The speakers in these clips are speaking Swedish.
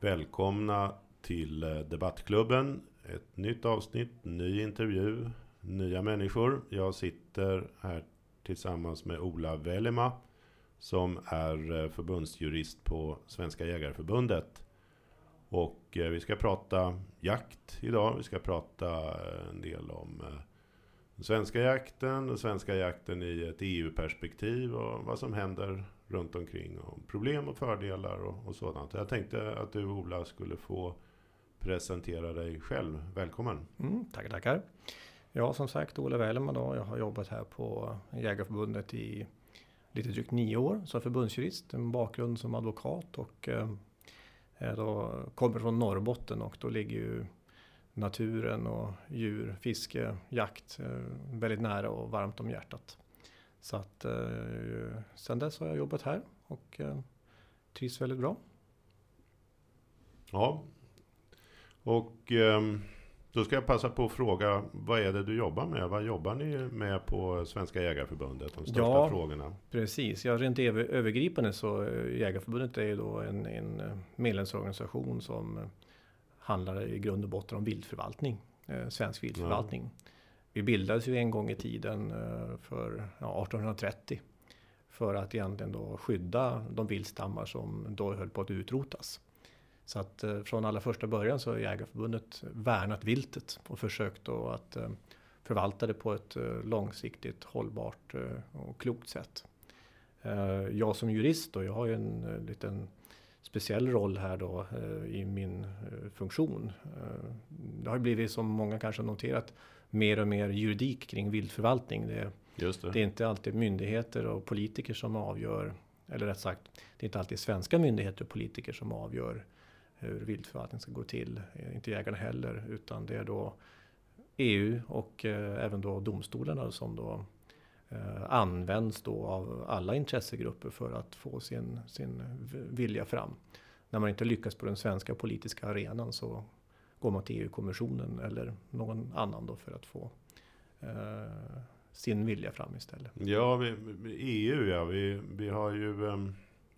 Välkomna till eh, Debattklubben. Ett nytt avsnitt, ny intervju, nya människor. Jag sitter här tillsammans med Ola Velema som är eh, förbundsjurist på Svenska Jägareförbundet. Och eh, vi ska prata jakt idag. Vi ska prata eh, en del om eh, den svenska jakten, den svenska jakten i ett EU-perspektiv och vad som händer runt omkring. Och problem och fördelar och, och sådant. Jag tänkte att du Ola skulle få presentera dig själv. Välkommen! Mm, tackar, tackar! Ja, som sagt, Ola Wähleman då. Jag har jobbat här på Jägarförbundet i lite drygt nio år som förbundsjurist. En bakgrund som advokat och Eh, då kommer från Norrbotten och då ligger ju naturen och djur, fiske, jakt eh, väldigt nära och varmt om hjärtat. Så att eh, sen dess har jag jobbat här och trivs väldigt bra. Ja, och um då ska jag passa på att fråga, vad är det du jobbar med? Vad jobbar ni med på Svenska Jägarförbundet? De största ja, frågorna. Precis, ja, rent övergripande så eh, Jägarförbundet är ju då en, en eh, medlemsorganisation som eh, handlar i grund och botten om viltförvaltning, eh, svensk viltförvaltning. Ja. Vi bildades ju en gång i tiden eh, för ja, 1830 för att egentligen då skydda de viltstammar som då höll på att utrotas. Så att eh, från allra första början så har Jägarförbundet värnat viltet och försökt då att eh, förvalta det på ett långsiktigt hållbart och klokt sätt. Jag som jurist då, jag har ju en liten speciell roll här då i min funktion. Det har blivit som många kanske har noterat mer och mer juridik kring viltförvaltning. Det, det. det är inte alltid myndigheter och politiker som avgör, eller rätt sagt, det är inte alltid svenska myndigheter och politiker som avgör hur viltförvaltning ska gå till. Eh, inte jägarna heller, utan det är då EU och eh, även då domstolarna som då eh, används då av alla intressegrupper för att få sin, sin vilja fram. När man inte lyckas på den svenska politiska arenan så går man till EU-kommissionen eller någon annan då för att få eh, sin vilja fram istället. Ja, vi, EU ja, vi, vi har ju um,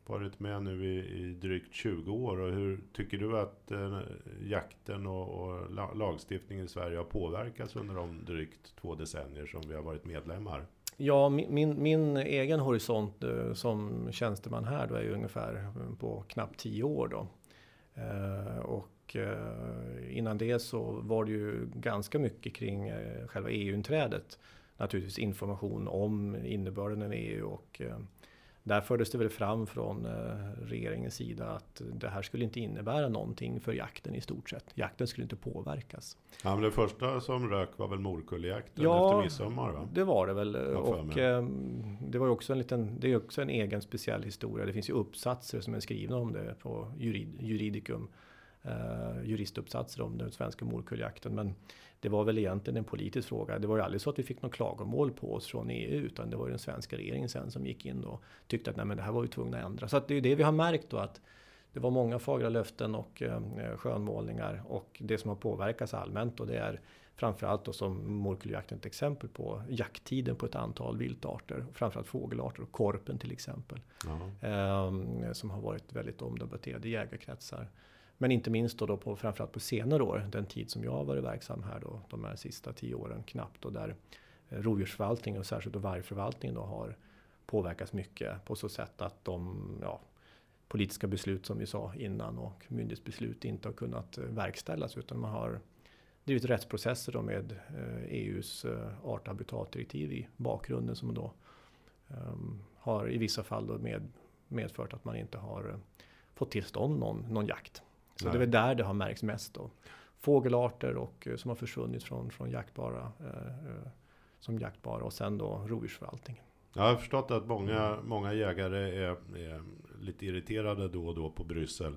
varit med nu i, i, drygt 20 år och hur tycker du att eh, jakten och, och, lagstiftningen i Sverige har påverkats under de drygt två decennier som vi har varit medlemmar? Ja, min, min, min egen horisont eh, som tjänsteman här då är ju ungefär på knappt 10 år då. Eh, och Eh, innan det så var det ju ganska mycket kring eh, själva EU-inträdet. Naturligtvis information om innebörden i EU och eh, där fördes det väl fram från regeringens sida att det här skulle inte innebära någonting för jakten i stort sett. Jakten skulle inte påverkas. Ja, men det första som rök var väl morkulljakten ja, efter midsommar? Va? det var det väl. Och det var ju också en liten, det är också en egen speciell historia. Det finns ju uppsatser som är skrivna om det på jurid, Juridicum eh, juristuppsatser om den svenska morkulljakten. Men det var väl egentligen en politisk fråga. Det var ju aldrig så att vi fick något klagomål på oss från EU utan det var ju den svenska regeringen sen som gick in och tyckte att nej, men det här var vi tvungna att ändra. Så att det är det vi har märkt då att det var många fagra löften och eh, skönmålningar och det som har påverkats allmänt och det är framförallt då som morkulljakten ett exempel på jakttiden på ett antal viltarter, framförallt fågelarter och korpen till exempel. Eh, som har varit väldigt omdebatterade i jägarkretsar. Men inte minst då, då på, framförallt på senare år, den tid som jag har varit verksam här då, de här sista tio åren knappt. Och där eh, rovdjursförvaltningen och särskilt vargförvaltningen då har påverkats mycket på så sätt att de ja, politiska beslut som vi sa innan och myndighetsbeslut inte har kunnat eh, verkställas utan man har drivit rättsprocesser då med eh, e EUs art och habitatdirektiv i bakgrunden som då um, har i vissa fall då med, medfört att man inte har fått till stånd någon, någon jakt. Så Nej. det är väl där det har märkts mest då. Fågelarter och, eh, som har försvunnit från, från jaktbara, eh, eh, som jaktbara och sen då rovdjursförvaltningen. Jag har förstått att många, många jägare är, är lite irriterade då och då på Bryssel.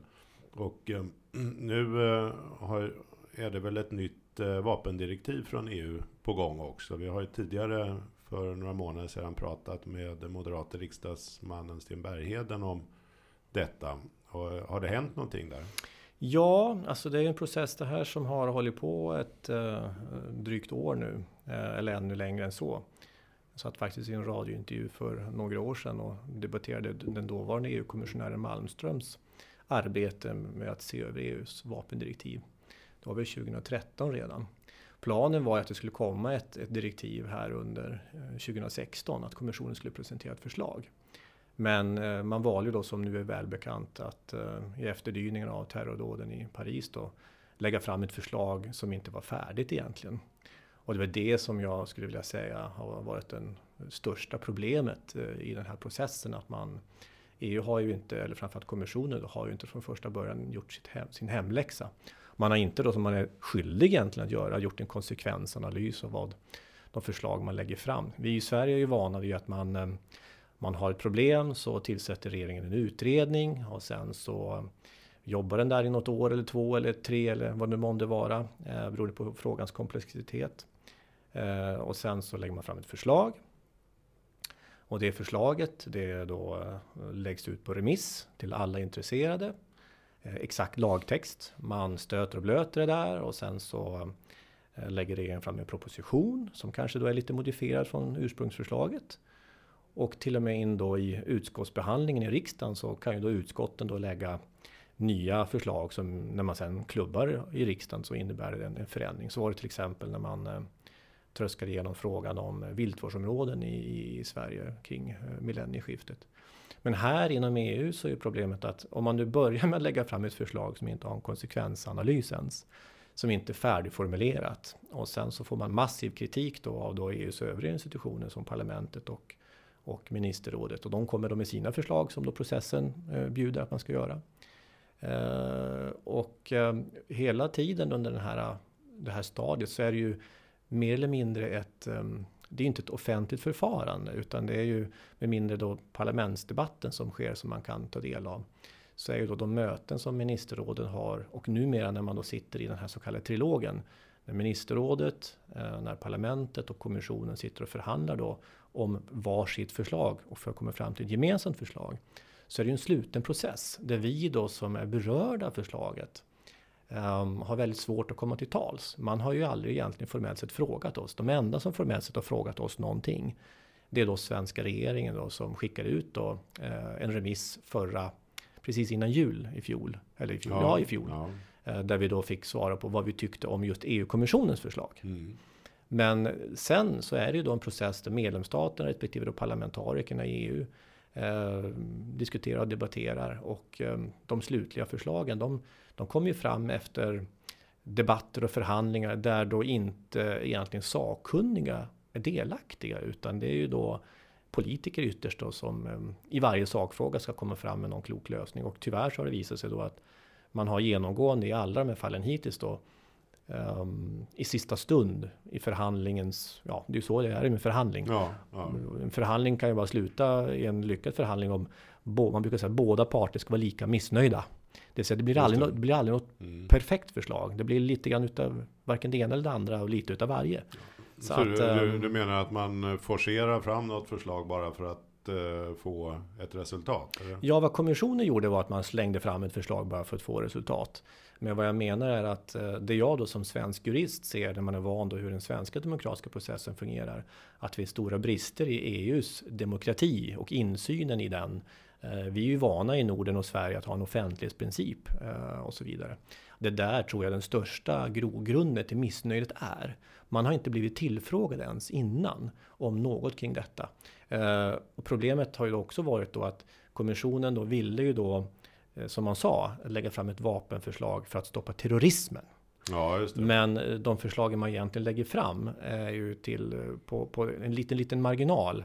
Och eh, nu eh, har, är det väl ett nytt eh, vapendirektiv från EU på gång också. Vi har ju tidigare för några månader sedan pratat med den moderata riksdagsmannen Sten Bergheden om detta. Och, har det hänt någonting där? Ja, alltså det är en process det här som har hållit på ett eh, drygt år nu, eh, eller ännu längre än så. Jag satt faktiskt i en radiointervju för några år sedan och debatterade den dåvarande EU-kommissionären Malmströms arbete med att se över EUs vapendirektiv. Det var väl 2013 redan. Planen var att det skulle komma ett, ett direktiv här under eh, 2016, att kommissionen skulle presentera ett förslag. Men eh, man valde då som nu är välbekant att eh, i efterdyningarna av terrordåden i Paris då lägga fram ett förslag som inte var färdigt egentligen. Och det var det som jag skulle vilja säga har varit det största problemet eh, i den här processen. Att man, EU har ju inte, eller framförallt kommissionen, har ju inte från första början gjort sitt hem, sin hemläxa. Man har inte då som man är skyldig egentligen att göra, gjort en konsekvensanalys av vad de förslag man lägger fram. Vi i Sverige är ju vana vid att man, eh, man har ett problem så tillsätter regeringen en utredning och sen så jobbar den där i något år eller två eller tre eller vad det månde vara eh, beroende på frågans komplexitet. Eh, och sen så lägger man fram ett förslag. Och det förslaget det då eh, läggs ut på remiss till alla intresserade. Eh, exakt lagtext. Man stöter och blöter det där och sen så eh, lägger regeringen fram en proposition som kanske då är lite modifierad från ursprungsförslaget. Och till och med in då i utskottsbehandlingen i riksdagen så kan ju då utskotten då lägga nya förslag som när man sen klubbar i riksdagen så innebär det en, förändring. Så var det till exempel när man eh, tröskade igenom frågan om viltvårdsområden i, i Sverige kring eh, millennieskiftet. Men här inom EU så är problemet att om man nu börjar med att lägga fram ett förslag som inte har en konsekvensanalys ens, som inte är färdigformulerat och sen så får man massiv kritik då av då EUs övriga institutioner som parlamentet och, och ministerrådet och de kommer då med sina förslag som då processen eh, bjuder att man ska göra. Eh, och eh, hela tiden under den här, det här stadiet så är det ju mer eller mindre ett um, det är inte ett offentligt förfarande utan det är ju med mindre då parlamentsdebatten som sker som man kan ta del av. Så är ju då de möten som ministerråden har och numera när man då sitter i den här så kallade trilogen. När ministerrådet, eh, när parlamentet och kommissionen sitter och förhandlar då om varsitt förslag och för att komma fram till ett gemensamt förslag. Så är det ju en sluten process där vi då som är berörda av förslaget um, har väldigt svårt att komma till tals. Man har ju aldrig egentligen formellt sett frågat oss. De enda som formellt sett har frågat oss någonting det är då svenska regeringen då som skickar ut då eh, en remiss förra precis innan jul i fjol eller i fjol, ja, ja i fjol ja. Eh, där vi då fick svara på vad vi tyckte om just EU-kommissionens förslag. Mm. Men sen så är det ju då en process där medlemsstaterna respektive då parlamentarikerna i EU eh, diskuterar och debatterar och eh, de slutliga förslagen de de kommer ju fram efter debatter och förhandlingar där då inte egentligen sakkunniga är delaktiga utan det är ju då politiker ytterst då som eh, i varje sakfråga ska komma fram med någon klok lösning. Och tyvärr så har det visat sig då att man har genomgående i alla de här fallen hittills då um, i sista stund i förhandlingens, ja det är ju så det är med förhandling. Ja, ja. En förhandling kan ju bara sluta i en lyckad förhandling om man brukar säga att båda parter ska vara lika missnöjda. Det, säga, det blir aldrig, det. Något, blir aldrig något mm. perfekt förslag. Det blir lite grann utav varken det ena eller det andra och lite utav varje. Så, så att, du, ehm, du, menar att man forcerar fram något förslag bara för att uh, få ett resultat? Eller? Ja, vad kommissionen gjorde var att man slängde fram ett förslag bara för att få resultat. Men vad jag menar är att eh, det jag då som svensk jurist ser när man är van då hur den svenska demokratiska processen fungerar. Att vi är stora brister i EUs demokrati och insynen i den eh, vi är ju vana i Norden och Sverige att ha en offentlighetsprincip eh, och så vidare. Det där tror jag den största grogrunden till missnöjet är. Man har inte blivit tillfrågad ens innan om något kring detta. Och problemet har ju också varit då att kommissionen då ville ju då, som man sa, lägga fram ett vapenförslag för att stoppa terrorismen. Ja, Men de förslagen man egentligen lägger fram är ju till på, på en liten, liten marginal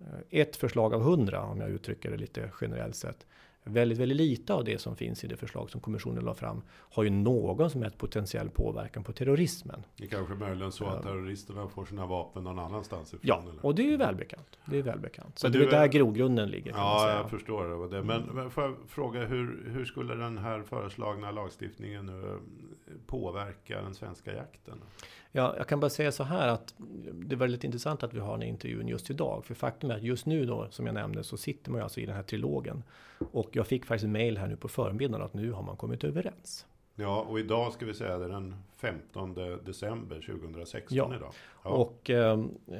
Eh, ett förslag av hundra, om jag uttrycker det lite generellt sett. Väldigt, väldigt lite av det som finns i det förslag som kommissionen la fram har ju någon som helst potentiell påverkan på terrorismen. Det är kanske möjligen så att terroristerna får sina vapen någon annanstans ifrån? Ja, eller? och det är ju välbekant. Det är välbekant. Så det är där grogrunden ligger. Ja, jag förstår det. Men, men får jag fråga, hur, hur skulle den här föreslagna lagstiftningen nu påverka den svenska jakten? Ja, jag kan bara säga så här att det är väldigt intressant att vi har den intervjun just idag. För faktum är att just nu då, som jag nämnde, så sitter man ju alltså i den här trilogen. Och jag fick faktiskt mail här nu på förmiddagen att nu har man kommit överens. Ja, och idag ska vi säga det är den 15 december 2016 Ja. idag. Ja, Och eh, eh,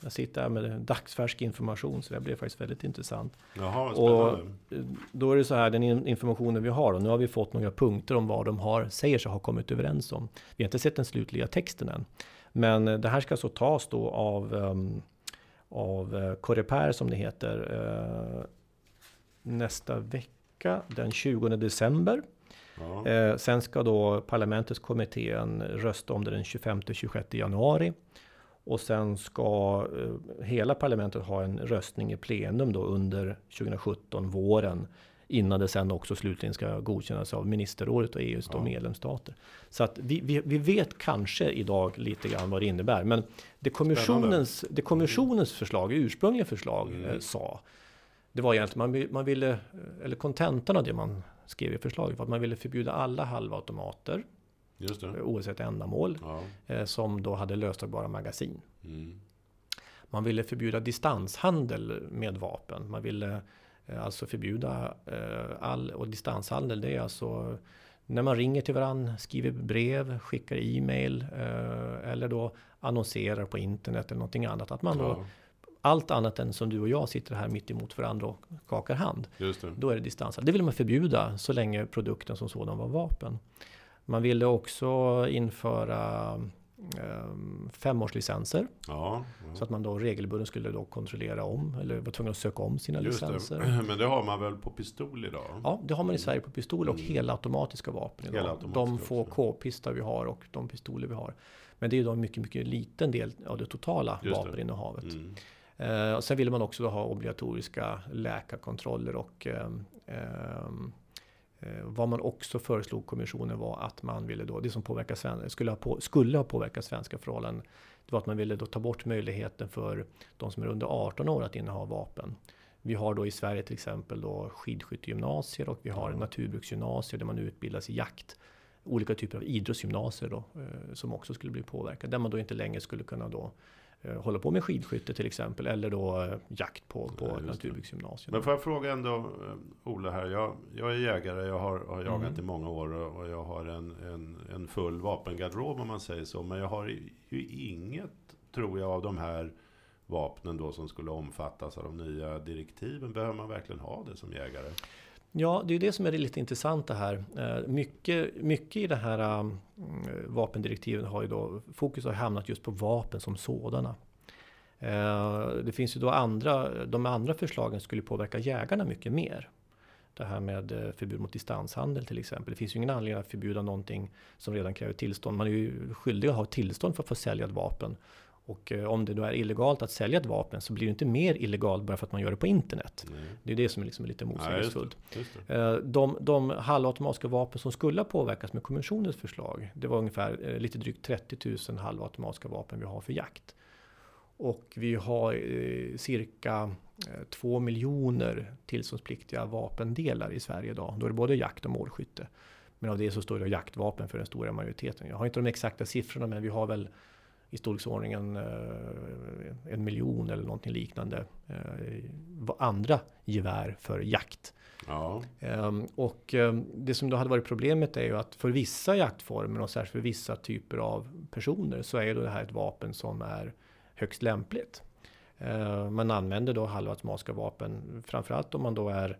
jag sitter här med dagsfärsk information så det blev faktiskt väldigt intressant. Jaha, och-. Eh, Då är det så här, den in- informationen vi har och nu har vi fått några punkter om vad de har, säger sig ha kommit överens om. Vi har inte sett den slutliga texten än. Men eh, det här ska så tas då av, ehm, av eh, Coreper som det heter nästa vecka den 20 december. Ja. Eh, sen ska då parlamentets kommittén rösta om det den 25-26 januari. Och sen ska eh, hela parlamentet ha en röstning i plenum då under 2017, våren. Innan det sen också slutligen ska godkännas av ministerrådet och EUs Ja. medlemsstater. Så att vi, vi, vi vet kanske idag lite grann vad det innebär. Men det kommissionens, det kommissionens förslag, ursprungliga förslag Mm. eh, sa. Det var egentligen, man, man ville, eller kontentan av det man skrev i förslaget var att man ville förbjuda alla halvautomater Just det. oavsett ändamål Ja. eh, som då hade löstagbara magasin. Mm. Man ville förbjuda distanshandel med vapen. Man ville eh, alltså förbjuda eh, all och distanshandel. Det är alltså när man ringer till varandra, skriver brev, skickar e-mail eller då annonserar på internet eller någonting annat. Att man då Ja, allt annat än som du och jag sitter här mitt emot varandra och skakar hand. det. Då är det distanshandel. Det vill man förbjuda så länge produkten som sådan var vapen. Man ville också införa um, femårslicenser. Ja, Så att man då regelbundet skulle då kontrollera om eller var tvungen att söka om sina just licenser. det. Men det har man väl på pistol idag? Ja, det har man i Sverige på pistol och Mm. helautomatiska vapen idag. Helautomatiska De få k-pistar vi har och de pistoler vi har. Men det är ju då en mycket, mycket liten del av det totala Just det. vapeninnehavet. Mm. Eh, och sen ville man också ha obligatoriska läkarkontroller och ehm, ehm, eh, vad man också föreslog kommissionen var att man ville då, det som påverkar skulle, ha på, skulle ha påverkat svenska förhållanden, det var att man ville då ta bort möjligheten för de som är under 18 år att inneha vapen. Vi har då i Sverige till exempel då skidskyttegymnasier och vi har Ja. naturbruksgymnasier där man utbildas i jakt. Olika typer av idrottsgymnasier då, eh, som också skulle bli påverkade. Där man då inte längre skulle kunna då eh, hålla på med skidskytte till exempel. Eller då eh, jakt på, på Ja, naturbruksgymnasier. Men får jag fråga ändå, eh, Ola här. Jag, jag är jägare, jag har, har jagat Mm. i många år och och jag har en, en, en full vapengarderob om man säger så. Men jag har ju inget, tror jag, av de här vapnen då som skulle omfattas av de nya direktiven. Behöver man verkligen ha det som jägare? Ja, det är det som är det lite intressanta här. Eh, mycket, mycket i det här eh, mm, vapendirektiven har ju då fokus har hamnat just på vapen som sådana. Eh, det finns ju då andra, de andra förslagen skulle påverka jägarna mycket mer. Det här med förbud mot distanshandel till exempel. Det finns ju ingen anledning att förbjuda någonting som redan kräver tillstånd. Man är ju skyldig att ha tillstånd för att få sälja ett vapen. Och eh, om det då är illegalt att sälja ett vapen så blir det inte mer illegalt bara för att man gör det på internet. Nej. Det är det som är liksom lite motsägelsefullt. Eh, De, de halvautomatiska vapen som skulle ha påverkats med kommissionens förslag. Det var ungefär eh, lite drygt 30 000 halvautomatiska vapen vi har för jakt. Och vi har eh, cirka eh, 2 miljoner tillståndspliktiga vapendelar i Sverige idag. Då är det både jakt och målskytte. Men av det så står det jaktvapen för den stora majoriteten. Jag har inte de exakta siffrorna men vi har väl i storleksordningen eh, en miljon eller någonting liknande eh, andra gevär för jakt. Ja, Ehm, och ehm, det som då hade varit problemet är ju att för vissa jaktformer och särskilt för vissa typer av personer så är då det här ett vapen som är högst lämpligt. Ehm, man använder då halvautomatiska vapen framförallt om man då är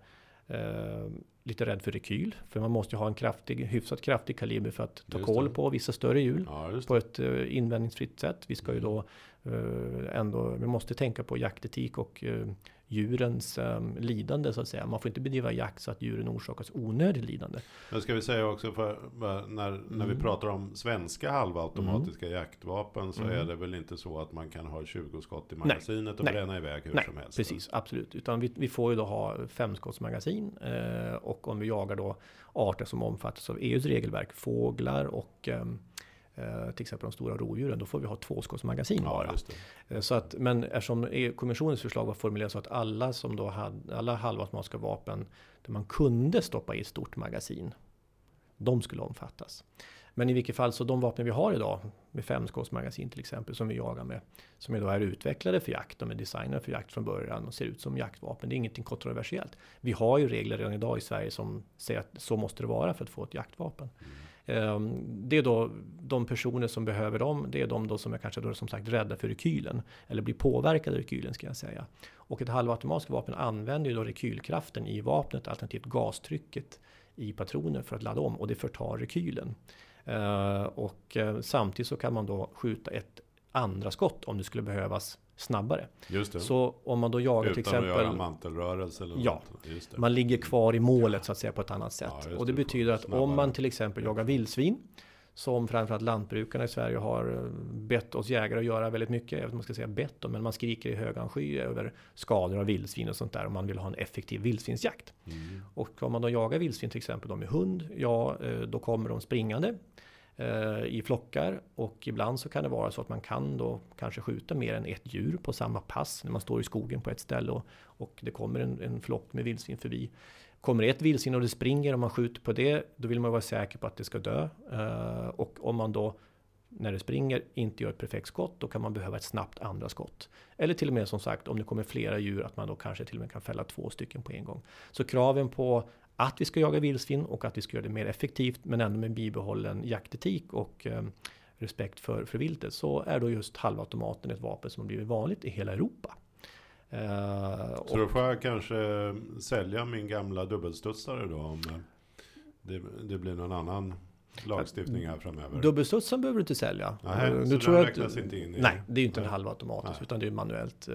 lite rädd för rekyl. För man måste ju ha en kraftig, hyfsat kraftig kaliber för att ta Just koll det. på vissa större hjul ja på ett eh, invändningsfritt sätt. Vi ska ju då eh, ändå, vi måste tänka på jaktetik och eh, djurens eh, lidande så att säga. Man får inte bedriva jakt så att djuren orsakas onödigt lidande. Men ska vi säga också, för, när, när vi Mm. pratar om svenska halvautomatiska jaktvapen så Mm. är det väl inte så att man kan ha 20 skott i magasinet och nej, bränna iväg hur nej, som helst? Precis, absolut. Utan vi, vi får ju då ha femskottsmagasin eh, och om vi jagar då arter som omfattas av EUs regelverk, fåglar och eh, till exempel de stora rovdjuren, då får vi ha tvåskottsmagasin Ja, bara. det. Eh, Så att, men eftersom EU-kommissionens förslag var formulerat så att alla som då hade, alla halvautomatiska vapen där man kunde stoppa i ett stort magasin, de skulle omfattas. Men i vilket fall så de vapen vi har idag med femskottsmagasin till exempel som vi jagar med. Som idag är utvecklade för jakt. De är designade för jakt från början och ser ut som jaktvapen. Det är ingenting kontroversiellt. Vi har ju regler redan idag i Sverige som säger att så måste det vara för att få ett jaktvapen. Mm. Ehm, det är då de personer som behöver dem. Det är de då som är kanske då som sagt rädda för rekylen. Eller blir påverkade av rekylen ska jag säga. Och ett halvautomatiskt vapen använder ju då rekylkraften i vapnet alternativt gastrycket i patronen för att ladda om och det förtar rekylen. Ehm, och eh, samtidigt så kan man då skjuta ett andra skott om det skulle behövas snabbare. Så om man då jagar Utan till exempel... Utan att göra mantelrörelse eller Ja, man ligger kvar i målet så att säga på ett annat sätt. Ja, och det, det betyder att snabbare. om man till exempel jagar vildsvin som framförallt lantbrukarna i Sverige har eh, bett oss jägare att göra väldigt mycket. Jag vet inte om man ska säga bett men man skriker i högan sky över skador av vildsvin och sånt där. Och man vill ha en effektiv vildsvinsjakt. Mm. Och om man då jagar vildsvin till exempel då med hund, ja eh, då kommer de springande Eh, i flockar och ibland så kan det vara så att man kan då kanske skjuta mer än ett djur på samma pass när man står i skogen på ett ställe och, och det kommer en, en flock med vildsvin förbi. Kommer ett vildsvin och det springer och man skjuter på det, då vill man vara säker på att det ska dö. Eh, och om man då när det springer inte gör ett perfekt skott, då kan man behöva ett snabbt andra skott. Eller till och med som sagt, om det kommer flera djur, att man då kanske till och med kan fälla två stycken på en gång. Så kraven på att vi ska jaga vildsvin och att vi ska göra det mer effektivt, men ändå med bibehållen jaktetik och eh, respekt för, för viltet, så är då just halvautomaten ett vapen som blivit vanligt i hela Europa. Uh, så då får jag kanske sälja min gamla dubbelstudsare då om det, det blir någon annan lagstiftning här framöver. Dubbelstudsen behöver du inte sälja. Nej, nu så tror den räknas inte in i... Nej, det är ju inte en halvautomatisk utan det är manuellt. Eh,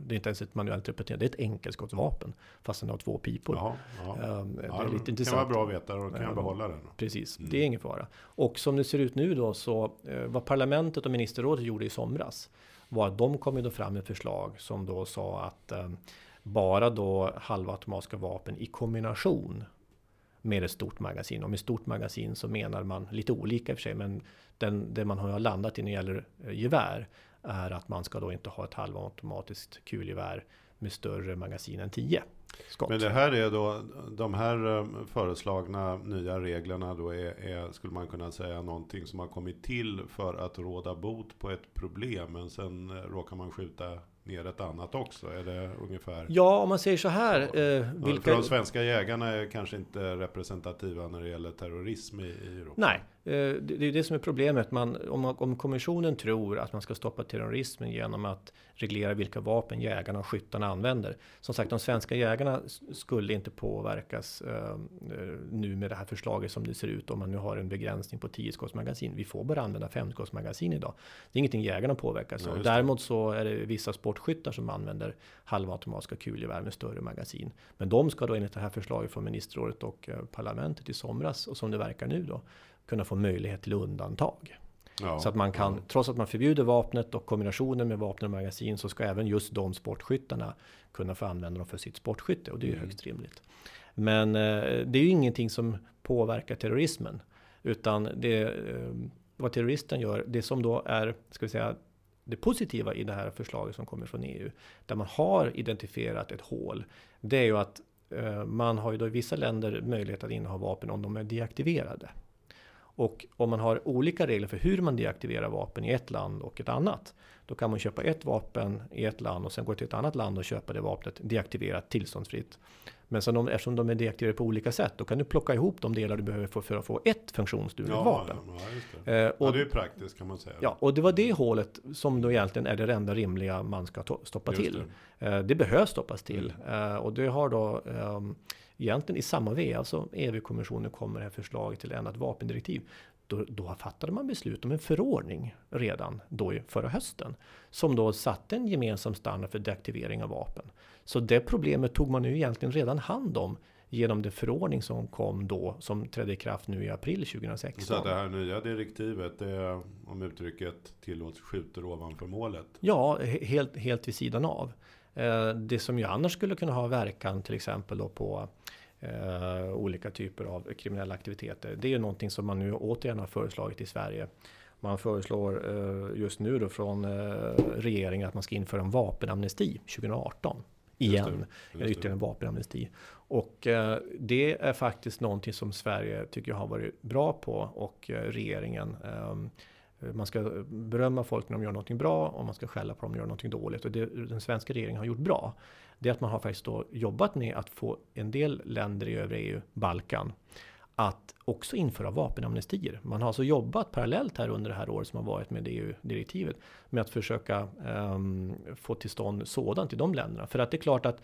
det är inte ens ett manuellt repeterande. Det är ett enkelskottsvapen. Fast den har två pipor. Jaha, ja. Um, det ja, är lite intressant. kan vara bra att veta och kan jag behålla den. Precis, mm. det är ingen fara. Och som det ser ut nu då så uh, vad parlamentet och ministerrådet gjorde i somras var att de kom ju då fram med förslag som då sa att um, bara då halvautomatiska vapen i kombination med ett stort magasin. Och med stort magasin så menar man lite olika i och för sig, men den, det man har landat i när det gäller eh, gevär är att man ska då inte ha ett halvautomatiskt kulgevär med större magasin än 10 skott. Men det här är då, de här eh, föreslagna nya reglerna då är, är, skulle man kunna säga, någonting som har kommit till för att råda bot på ett problem. Men sen eh, råkar man skjuta ner ett annat också? Är det ungefär? Ja, om man säger så här. Eh, vilka... För de svenska jägarna är kanske inte representativa när det gäller terrorism i, i Europa. Nej, det är det som är problemet. Man, om, om kommissionen tror att man ska stoppa terrorismen genom att reglera vilka vapen jägarna och skyttarna använder. Som sagt, de svenska jägarna skulle inte påverkas uh, nu med det här förslaget som det ser ut om man nu har en begränsning på 10 skottsmagasin. Vi får bara använda 5 skottsmagasin idag. Det är ingenting jägarna påverkas av. Däremot så är det vissa sportskyttar som använder halvautomatiska kulgevär med större magasin. Men de ska då enligt det här förslaget från ministerrådet och parlamentet i somras och som det verkar nu då kunna få möjlighet till undantag. Ja, så att man kan, ja. trots att man förbjuder vapnet och kombinationen med vapen och magasin så ska även just de sportskyttarna kunna få använda dem för sitt sportskytte och det är ju mm. högst rimligt. Men eh, det är ju ingenting som påverkar terrorismen utan det eh, vad terroristen gör, det som då är, ska vi säga, det positiva i det här förslaget som kommer från EU, där man har identifierat ett hål, det är ju att eh, man har ju då i vissa länder möjlighet att inneha vapen om de är deaktiverade. Och om man har olika regler för hur man deaktiverar vapen i ett land och ett annat. Då kan man köpa ett vapen i ett land och sen gå till ett annat land och köpa det vapnet deaktiverat tillståndsfritt. Men sen om, eftersom de är deaktiverade på olika sätt, då kan du plocka ihop de delar du behöver för, för att få ett funktionsdugligt ja, vapen. Ja, det. Eh, och, ja, det är praktiskt kan man säga. Ja, och det var det hålet som då egentligen är det enda rimliga man ska stoppa just till. Det. Eh, det behövs stoppas till. Mm. Eh, och det har då um, egentligen i samma veva alltså EU-kommissionen kommer här förslaget till ändrat vapendirektiv. Då, då fattade man beslut om en förordning redan då förra hösten. Som då satte en gemensam standard för deaktivering av vapen. Så det problemet tog man nu egentligen redan hand om genom den förordning som kom då, som trädde i kraft nu i april 2016. Så det här nya direktivet, det är, om uttrycket tillåts, skjuter ovanför målet? Ja, helt, helt vid sidan av. Eh, det som ju annars skulle kunna ha verkan till exempel då på eh, olika typer av kriminella aktiviteter. Det är ju någonting som man nu återigen har föreslagit i Sverige. Man föreslår eh, just nu då från regeringen att man ska införa en vapenamnesti 2018 igen. Just det, ytterligare en vapenamnesti. Och eh, det är faktiskt någonting som Sverige tycker jag har varit bra på och regeringen. Eh, man ska berömma folk när de gör någonting bra och man ska skälla på dem när de gör någonting dåligt. Och det den svenska regeringen har gjort bra, det är att man har faktiskt då jobbat med att få en del länder i övriga EU, Balkan, att också införa vapenamnestier. Man har alltså jobbat parallellt här under det här året som har varit med EU-direktivet med att försöka um, få till stånd sådant i de länderna. För att det är klart att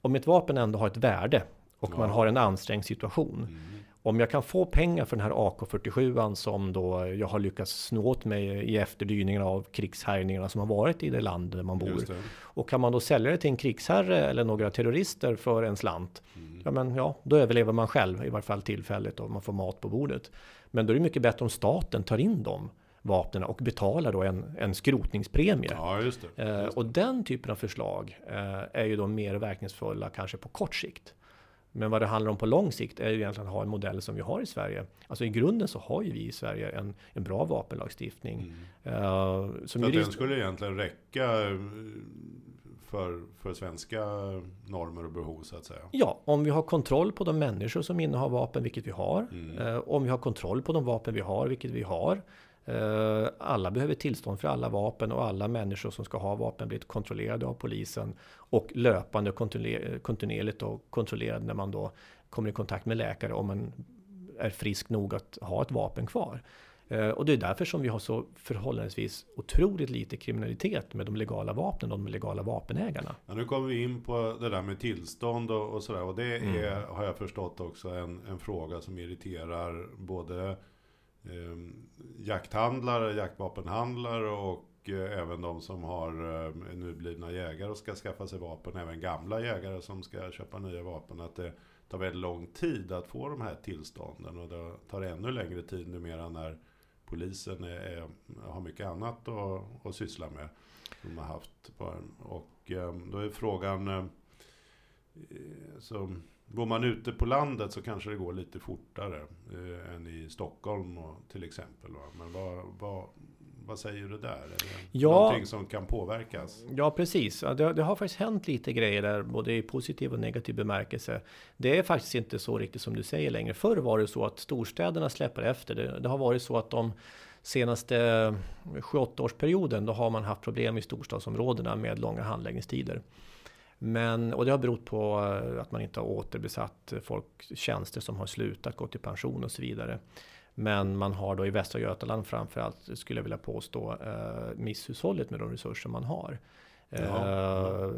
om ett vapen ändå har ett värde och ja. man har en ansträngd situation. Mm. Om jag kan få pengar för den här AK47 som då jag har lyckats snå åt mig i efterdyningarna av krigshärjningarna som har varit i det land där man bor. Och kan man då sälja det till en krigsherre eller några terrorister för en slant. Mm. Ja men ja, då överlever man själv i varje fall tillfälligt och man får mat på bordet. Men då är det mycket bättre om staten tar in dem vapnen och betalar då en, en skrotningspremie. Ja, just det, just det. Eh, och den typen av förslag eh, är ju då mer verkningsfulla kanske på kort sikt. Men vad det handlar om på lång sikt är ju egentligen att ha en modell som vi har i Sverige. Alltså i grunden så har ju vi i Sverige en, en bra vapenlagstiftning. Mm. Uh, så jurist... den skulle egentligen räcka eh, för, för svenska normer och behov så att säga? Ja, om vi har kontroll på de människor som innehar vapen, vilket vi har. Mm. Uh, om vi har kontroll på de vapen vi har, vilket vi har. Eh, alla behöver tillstånd för alla vapen och alla människor som ska ha vapen blir kontrollerade av polisen och löpande kontinuerligt och kontrollerade när man då kommer i kontakt med läkare om man är frisk nog att ha ett vapen kvar. Eh, och det är därför som vi har så förhållandevis otroligt lite kriminalitet med de legala vapnen och de legala vapenägarna. Ja, nu kommer vi in på det där med tillstånd och, och sådär. Och det är, mm. har jag förstått också, en, en fråga som irriterar både Ehm, jakthandlare, jaktvapenhandlare och eh, även de som har eh, nyblivna jägare och ska skaffa sig vapen. Även gamla jägare som ska köpa nya vapen. Att det tar väldigt lång tid att få de här tillstånden. Och det tar ännu längre tid numera när polisen är, är, har mycket annat att, att syssla med. De har haft och eh, då är frågan... Eh, så, Går man ute på landet så kanske det går lite fortare eh, än i Stockholm och, till exempel. Va? Men vad, vad, vad säger du där? Är det ja, någonting som kan påverkas? Ja, precis. Det, det, har faktiskt hänt lite grejer där, både i positiv och negativ bemärkelse. Det är faktiskt inte så riktigt som du säger längre. Förr var det så att storstäderna släpper efter. Det, det har varit så att de senaste 7-8 årsperioden, då har man haft problem i storstadsområdena med långa handläggningstider. Men, och det har berott på eh, att man inte har återbesatt folk, tjänster som har slutat, gått i pension och så vidare. Men man har då i Västra Götaland framförallt, skulle jag vilja påstå, eh, misshushållet med de resurser man har. Ja. Eh,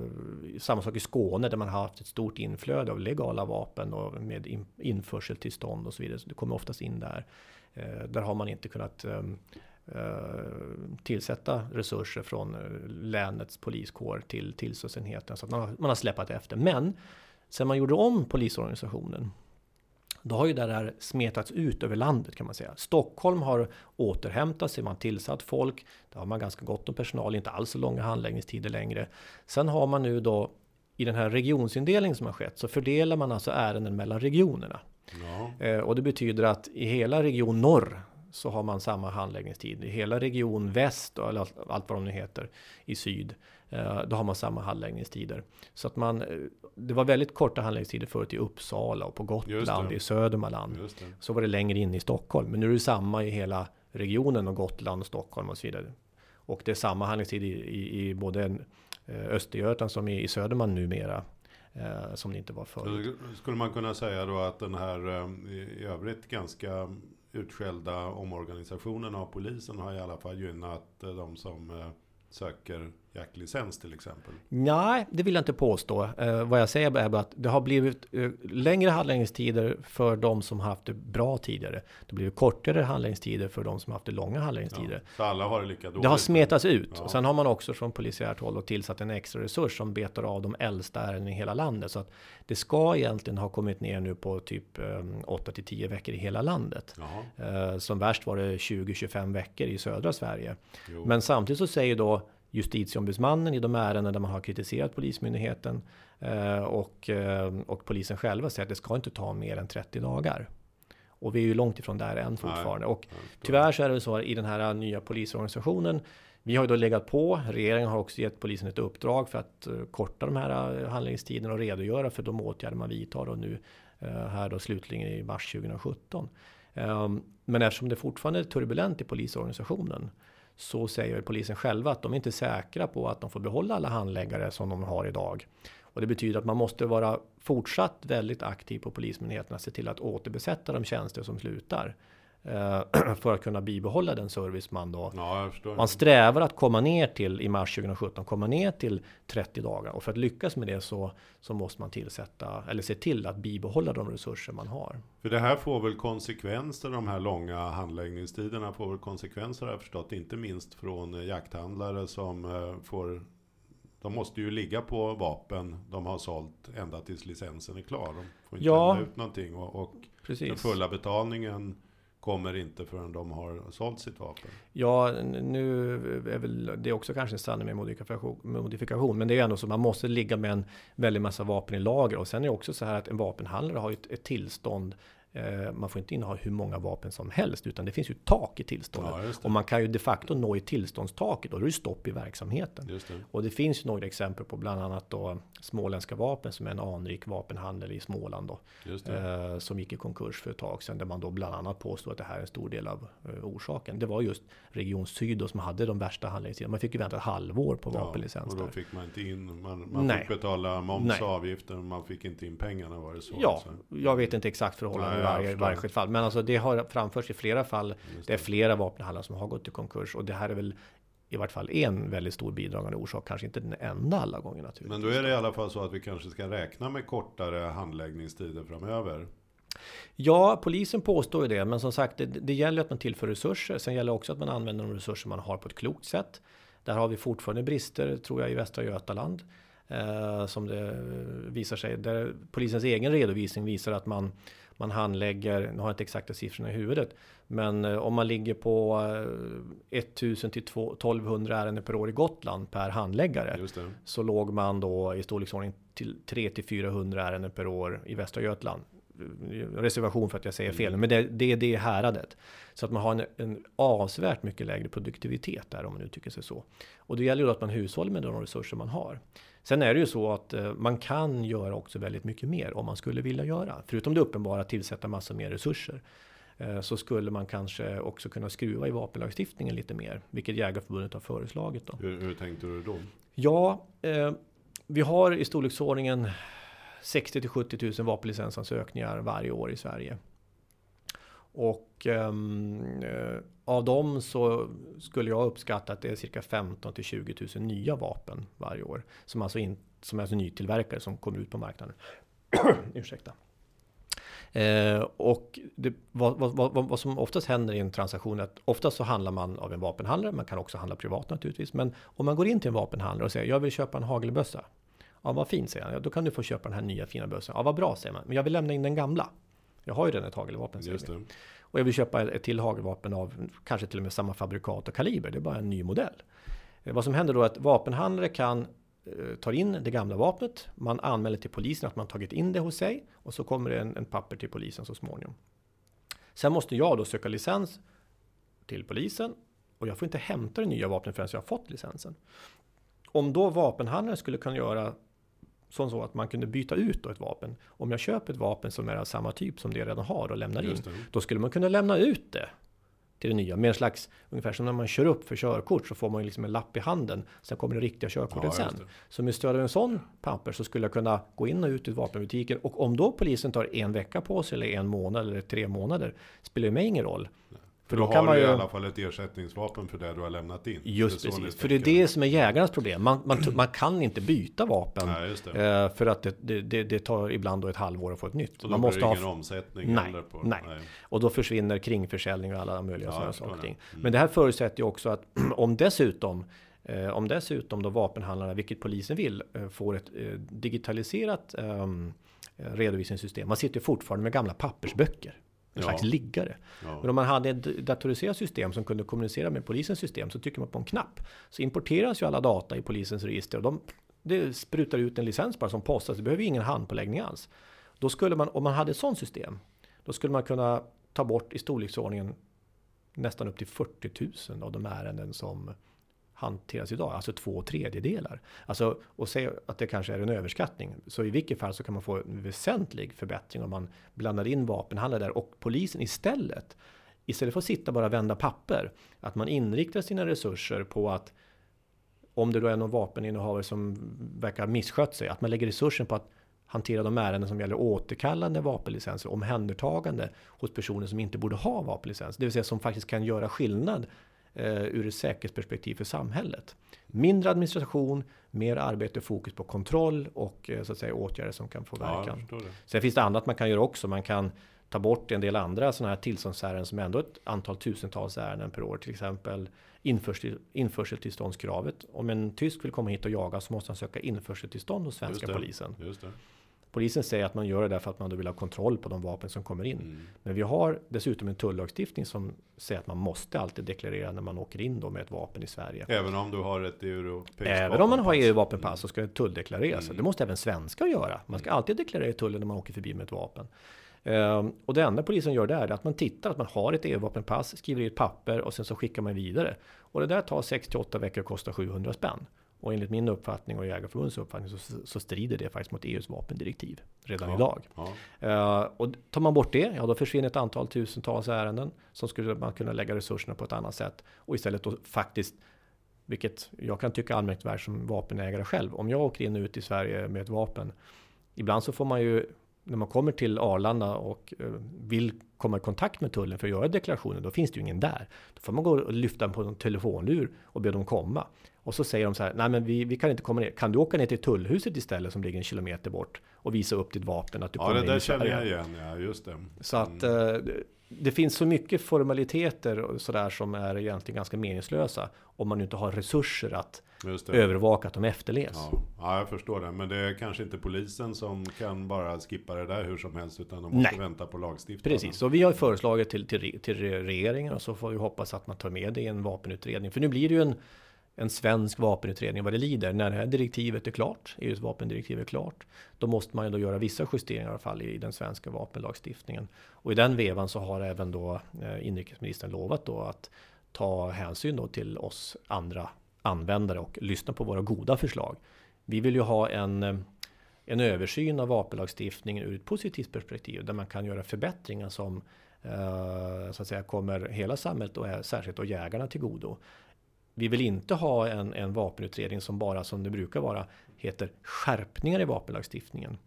samma sak i Skåne där man har haft ett stort inflöde av legala vapen och med införseltillstånd och så vidare. Så det kommer oftast in där. där har man inte kunnat Eh, tillsätta resurser från eh, länets poliskår till tillsynsenheten. Så att man har, man har släpat efter. Men sen man gjorde om polisorganisationen då har ju det här smetats ut över landet kan man säga. Stockholm har återhämtat sig, man har tillsatt folk. Där har man ganska gott om personal, inte alls så långa handläggningstider längre. Sen har man nu då i den här regionsindelningen som har skett så fördelar man alltså ärenden mellan regionerna. Ja. Eh, och det betyder att i hela region norr så har man samma handläggningstid. I hela region väst, eller allt vad de nu heter, i syd, eh, då har man samma handläggningstider. Så att man, eh, det var väldigt korta handläggningstider förut i Uppsala och på Gotland, i Södermanland. Så var det längre in i Stockholm. Men nu är det samma i hela regionen och Gotland och Stockholm och så vidare. Och det är samma handläggningstid i, i, i både eh, Östergötland som i, i Södermanland numera. som det inte var förut. skulle man kunna säga då att den här i övrigt ganska utskällda omorganisationen av polisen har i alla fall gynnat eh, de som eh, söker jaktlicens till exempel? Nej, det vill jag inte påstå. Eh, vad jag säger är bara att det har blivit eh, längre handläggningstider för de som haft det bra tidigare. Det blivit kortare handläggningstider för de som haft det långa handläggningstider. Ja, så alla har det lika dåligt? Det har smetats ut. Ja. Sen har man också från polisiärt håll tillsatt en extra resurs som betar av de äldsta ärendena i hela landet. Så att det ska egentligen ha kommit ner nu på typ 8 eh, till 10 veckor i hela landet. Eh, som värst var det 20-25 veckor i södra Sverige. Jo. Men samtidigt så säger då justitieombudsmannen i de ärenden där man har kritiserat Polismyndigheten eh, och, eh, och polisen själva säger att det ska inte ta mer än 30 dagar. Och vi är ju långt ifrån där än fortfarande. Och tyvärr så är det så i den här nya polisorganisationen. Vi har ju då legat på. Regeringen har också gett polisen ett uppdrag för att uh, korta de här handläggningstiderna och redogöra för de åtgärder man vidtar och nu här då slutligen i mars 2017. Um, men eftersom det fortfarande är turbulent i polisorganisationen så säger polisen själva att de är inte säkra på att de får behålla alla handläggare som de har idag. Och det betyder att man måste vara fortsatt väldigt aktiv på polismyndigheterna, se till att återbesätta de tjänster som slutar. Eh, för att kunna bibehålla den service man då. Ja, man strävar att komma ner till i mars 2017, komma ner till 30 dagar. Och för att lyckas med det så, så måste man tillsätta, eller se till att bibehålla de resurser man har. För det här får väl konsekvenser, de här långa handläggningstiderna får väl konsekvenser har jag förstått, inte minst från jakthandlare som eh, får de måste ju ligga på vapen de har sålt ända tills licensen är klar. De får inte ja, lämna ut någonting och, och den fulla betalningen kommer inte förrän de har sålt sitt vapen. Ja, nu är väl det också kanske en sanning med modifikation, modifikation, men det är ju ändå så man måste ligga med en väldig massa vapen i lager och sen är det också så här att en vapenhandlare har ett, ett tillstånd man får inte inneha hur många vapen som helst, utan det finns ju tak i tillståndet. Ja, och man kan ju de facto nå i tillståndstaket och då är det stopp i verksamheten. Det. Och det finns ju några exempel på bland annat då småländska vapen som är en anrik vapenhandel i Småland då. Eh, som gick i konkurs för ett tag sedan där man då bland annat påstår att det här är en stor del av eh, orsaken. Det var just Region Syd då, som hade de värsta handläggningstiderna. Man fick ju vänta ett halvår på ja, vapenlicens. Och då fick man inte in, man, man fick betala moms och avgifter, man fick inte in pengarna var det så? Ja, så. jag vet inte exakt förhållande varje, varje fall. Men alltså det har framförts i flera fall. Det. det är flera vapenhandlare som har gått i konkurs och det här är väl i vart fall en väldigt stor bidragande orsak, kanske inte den enda alla gånger naturligtvis. Men då är det i alla fall så att vi kanske ska räkna med kortare handläggningstider framöver. Ja, polisen påstår ju det, men som sagt, det, det gäller att man tillför resurser. Sen gäller också att man använder de resurser man har på ett klokt sätt. Där har vi fortfarande brister, tror jag, i Västra Götaland. Eh, som det visar sig. Där polisens egen redovisning visar att man man handlägger, nu har jag inte exakta siffrorna i huvudet, men eh, om man ligger på 1000 eh, till 1200 ärenden per år i Gotland per handläggare. Så låg man då i storleksordning till 3 till 400 ärenden per år i Västra Götaland. Reservation för att jag säger fel, mm. men det, det är det häradet. Så att man har en, en avsevärt mycket lägre produktivitet där om man uttrycker sig så. Och det gäller ju då att man hushåller med de resurser man har. Sen är det ju så att eh, man kan göra också väldigt mycket mer om man skulle vilja göra. Förutom det uppenbara att tillsätta massa mer resurser. Eh, så skulle man kanske också kunna skruva i vapenlagstiftningen lite mer. Vilket Jägarförbundet har föreslagit. Då. Hur, hur tänkte du då? Ja, eh, vi har i storleksordningen 60 till 70 000 vapenlicensansökningar varje år i Sverige. Och um, av dem så skulle jag uppskatta att det är cirka 15 till 20 000 nya vapen varje år. Som alltså, in, som är alltså nytillverkare som kommer ut på marknaden. Ursäkta. Eh, och det, vad, vad, vad, vad, som oftast händer i en transaktion är att oftast så handlar man av en vapenhandlare. Man kan också handla privat naturligtvis. Men om man går in till en vapenhandlare och säger jag vill köpa en hagelbössa. Ja, vad fint säger han. Ja, då kan du få köpa den här nya fina bössan. Ja, vad bra säger man. Men jag vill lämna in den gamla. Jag har ju redan ett hagelvapen. Just det. Och jag vill köpa ett till hagelvapen av kanske till och med samma fabrikat och kaliber. Det är bara en ny modell. Eh, vad som händer då är att vapenhandlare kan eh, ta in det gamla vapnet. Man anmäler till polisen att man tagit in det hos sig och så kommer det en, en papper till polisen så småningom. Sen måste jag då söka licens till polisen och jag får inte hämta det nya vapnet förrän jag har fått licensen. Om då vapenhandlaren skulle kunna göra som så att man kunde byta ut ett vapen. Om jag köper ett vapen som är av samma typ som det jag redan har och lämnar in. Då skulle man kunna lämna ut det till det nya. Med en slags, ungefär som när man kör upp för körkort så får man liksom en lapp i handen. Sen kommer det riktiga körkortet ja, sen. Så med stöd av en sån papper så skulle jag kunna gå in och ut i vapenbutiken. Och om då polisen tar en vecka på sig eller en månad eller tre månader spelar ju mig ingen roll. För då, då har man du ju... i alla fall ett ersättningsvapen för det du har lämnat in. Just det precis, för det är det som är jägarnas problem. Man, man, man kan inte byta vapen. Nej, eh, för att det, det, det, tar ibland då ett halvår att få ett nytt. Så man måste ha ingen omsättning nej, på nej. nej. Och då försvinner kringförsäljning och alla möjliga ja, sådana saker. Mm. Men det här förutsätter ju också att om dessutom eh, om dessutom då vapenhandlarna, vilket polisen vill, eh, får ett digitaliserat ehm, redovisningssystem. Man sitter fortfarande med gamla pappersböcker en ja. slags liggare. Ja. Men om man hade ett datoriserat system som kunde kommunicera med polisens system så trycker man på en knapp. Så importeras ju alla data i polisens register och de, det sprutar ut en licens bara som postas. Det behöver ingen handpåläggning alls. Då skulle man, om man hade ett sådant system, då skulle man kunna ta bort i storleksordningen nästan upp till 40 000 av de ärenden som hanteras idag, alltså två tredjedelar. Alltså, och säg att det kanske är en överskattning, så i vilket fall så kan man få en väsentlig förbättring om man blandar in vapenhandlare där och polisen istället, istället för att sitta bara och vända papper, att man inriktar sina resurser på att om det då är någon vapeninnehavare som verkar misskött sig, att man lägger resursen på att hantera de ärenden som gäller återkallande vapenlicenser, omhändertagande hos personer som inte borde ha vapenlicens, det vill säga som faktiskt kan göra skillnad eh, ur ett säkerhetsperspektiv för samhället. Mindre administration, mer arbete, fokus på kontroll och eh, så att säga åtgärder som kan få verkan. Ja, Sen finns det annat man kan göra också. Man kan ta bort en del andra sådana här tillståndsärenden som är ändå ett antal tusentals ärenden per år. Till exempel införsel, införseltillståndskravet. Om en tysk vill komma hit och jaga så måste han söka införseltillstånd hos svenska polisen. Polisen säger att man gör det därför att man då vill ha kontroll på de vapen som kommer in. Mm. Men vi har dessutom en tullagstiftning som säger att man måste alltid deklarera när man åker in då med ett vapen i Sverige. Även om du har ett europeiskt Även om man har EU-vapenpass så ska det tulldeklareras. Mm. Det måste även svenskar göra. Man ska alltid deklarera i tullen när man åker förbi med ett vapen. Ehm, och det enda polisen gör där är att man tittar att man har ett EU-vapenpass, skriver i ett papper och sen så skickar man vidare. Och det där tar 6-8 veckor och kostar 700 spänn. Och enligt min uppfattning och Jägarförbundets uppfattning så, så strider det faktiskt mot EUs vapendirektiv redan ja, idag. Ja. Uh, och tar man bort det, ja då försvinner ett antal tusentals ärenden som skulle man kunna lägga resurserna på ett annat sätt och istället då faktiskt vilket jag kan tycka är anmärkningsvärt som vapenägare själv. Om jag åker in och ut i Sverige med ett vapen. Ibland så får man ju när man kommer till Arlanda och uh, vill komma i kontakt med tullen för att göra deklarationen, då finns det ju ingen där. Då får man gå och lyfta på en telefonlur och be dem komma. Och så säger de så här, nej men vi, vi kan inte komma ner. Kan du åka ner till tullhuset istället som ligger en kilometer bort och visa upp ditt vapen att du ja, kommer in Ja, det där känner jag igen, ja just det. Så att mm. eh, det finns så mycket formaliteter och sådär som är egentligen ganska meningslösa om man inte har resurser att övervaka att de efterlevs. Ja. ja, jag förstår det. Men det är kanske inte polisen som kan bara skippa det där hur som helst, utan de måste Nej. vänta på lagstiftningen. Precis, så vi har föreslagit till, till, till regeringen och så får vi hoppas att man tar med det i en vapenutredning. För nu blir det ju en en svensk vapenutredning vad det lider. När det här direktivet är klart, EUs vapendirektiv är klart, då måste man ju då göra vissa justeringar i alla fall i den svenska vapenlagstiftningen. Och i den vevan så har även då eh, inrikesministern lovat då att ta hänsyn då till oss andra användare och lyssna på våra goda förslag. Vi vill ju ha en, eh, en översyn av vapenlagstiftningen ur ett positivt perspektiv där man kan göra förbättringar som eh, så att säga kommer hela samhället och särskilt då jägarna till godo. Vi vill inte ha en, en vapenutredning som bara som det brukar vara heter skärpningar i vapenlagstiftningen.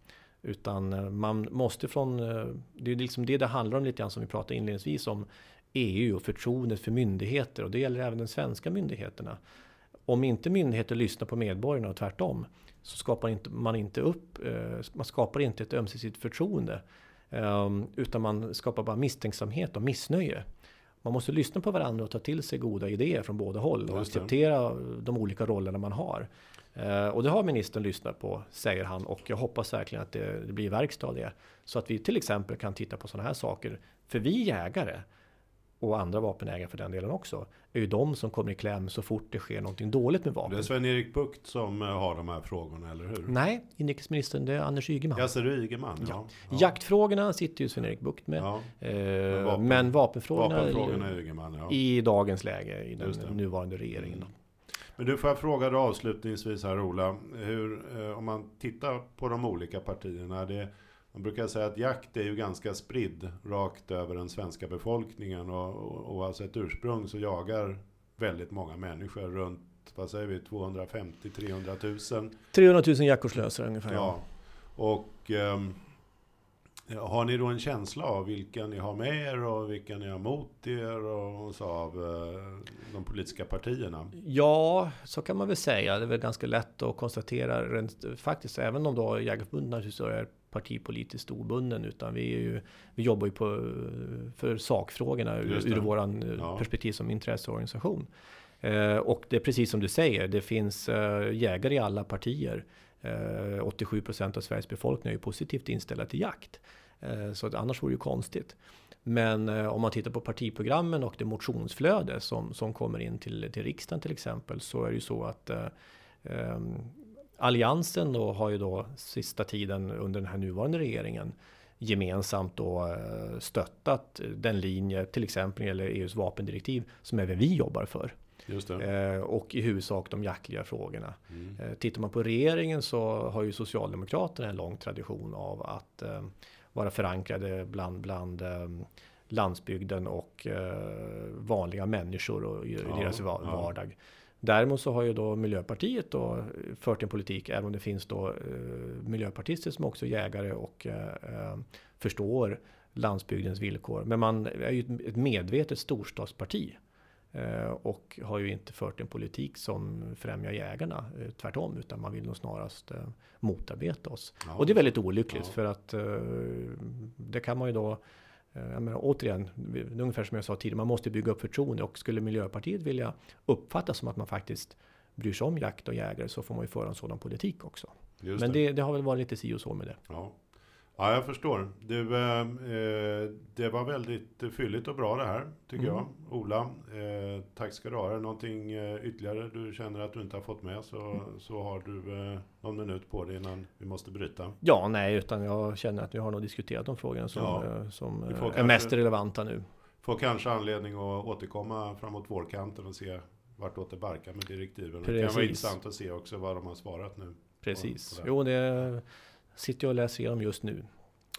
Utan eh, man måste från, eh, det är liksom det det handlar om lite grann som vi pratade inledningsvis om EU och förtroendet för myndigheter och det gäller även de svenska myndigheterna. Om inte myndigheter lyssnar på medborgarna och tvärtom så skapar inte, man inte upp, eh, man skapar inte ett ömsesidigt förtroende. Ehm, utan man skapar bara misstänksamhet och missnöje. Man måste lyssna på varandra och ta till sig goda idéer från båda håll och acceptera de olika rollerna man har. Eh, och det har ministern lyssnat på, säger han, och jag hoppas verkligen att det, det blir verkstad av det. Så att vi till exempel kan titta på sådana här saker. För vi jägare, och andra vapenägare för den delen också, är ju de som kommer i kläm så fort det sker någonting dåligt med vapen. Det är Sven-Erik Bucht som eh, har de här frågorna, eller hur? Nej, inrikesministern, det är Anders Ygeman. Ja, så det är Ygeman, ja. ja. Jaktfrågorna sitter ju Sven-Erik Bucht med. Ja. Eh, men, vapen, men vapenfrågorna, vapenfrågorna är Ygeman, ja. i dagens läge, i den nuvarande regeringen. Mm. Men du, får jag fråga dig avslutningsvis här Ola, hur, eh, om man tittar på de olika partierna, det man brukar säga att jakt är ju ganska spridd rakt över den svenska befolkningen och, och oavsett ursprung så jagar väldigt många människor runt, vad säger vi, 250-300 000. 300 000 jaktvårdslösa ungefär. Ja. Och um, har ni då en känsla av vilka ni har med er och vilka ni har mot er och så av uh, de politiska partierna? Ja, så kan man väl säga. Det är väl ganska lätt att konstatera faktiskt, även om då Jägarförbundet naturligtvis är partipolitiskt obunden utan vi, är ju, vi jobbar ju på, för sakfrågorna ur, ur våran eh, ja. perspektiv som intresseorganisation. Eh, och det är precis som du säger, det finns eh, jägare i alla partier. Eh, 87 procent av Sveriges befolkning är ju positivt inställda till jakt. Eh, så att annars vore det ju konstigt. Men eh, om man tittar på partiprogrammen och det motionsflöde som, som kommer in till, till riksdagen till exempel så är det ju så att Alliansen då har ju då sista tiden under den här nuvarande regeringen gemensamt då stöttat den linje, till exempel när det gäller EUs vapendirektiv, som även vi jobbar för. och i huvudsak de jaktliga frågorna. Mm. tittar man på regeringen så har ju Socialdemokraterna en lång tradition av att vara förankrade bland, bland landsbygden och vanliga människor och i ja, deras vardag. Ja. Däremot så har ju då Miljöpartiet då fört en politik, även om det finns då eh, miljöpartister som också är jägare och eh, förstår landsbygdens villkor. Men man är ju ett medvetet storstadsparti. Eh, och har ju inte fört en politik som främjar jägarna, eh, tvärtom, utan man vill nog snarast eh, motarbeta oss. Ja. Och det är väldigt olyckligt ja. för att eh, det kan man ju då Eh, jag menar, återigen, ungefär som jag sa tidigare, man måste bygga upp förtroende och skulle Miljöpartiet vilja uppfattas som att man faktiskt bryr sig om jakt och jägare så får man ju föra en sådan politik också. Just Men det. Det, det. har väl varit lite si och så med det. Ja. Ja, jag förstår. Du, eh, eh, det var väldigt fylligt och bra det här, tycker mm. jag. Ola, eh, tack ska du ha. Är det någonting eh, ytterligare du känner att du inte har fått med så, mm. så har du eh, någon minut på dig innan vi måste bryta. Ja, nej, utan jag känner att vi har nog diskuterat de frågorna som, ja. Eh, som är kanske, mest relevanta nu. Får kanske anledning att återkomma framåt vårkanten och se vartåt det barkar med direktiven. Precis. Det kan vara intressant att se också vad de har svarat nu. Precis. På, på jo, det sitter jag och läser igenom just nu.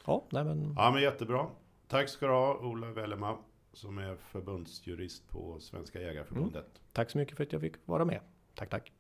Ja, nej men... Ja, men jättebra. Tack ska du ha, Ola Wellema, som är förbundsjurist på Svenska Jägareförbundet. Mm. Tack så mycket för att jag fick vara med. Tack, tack.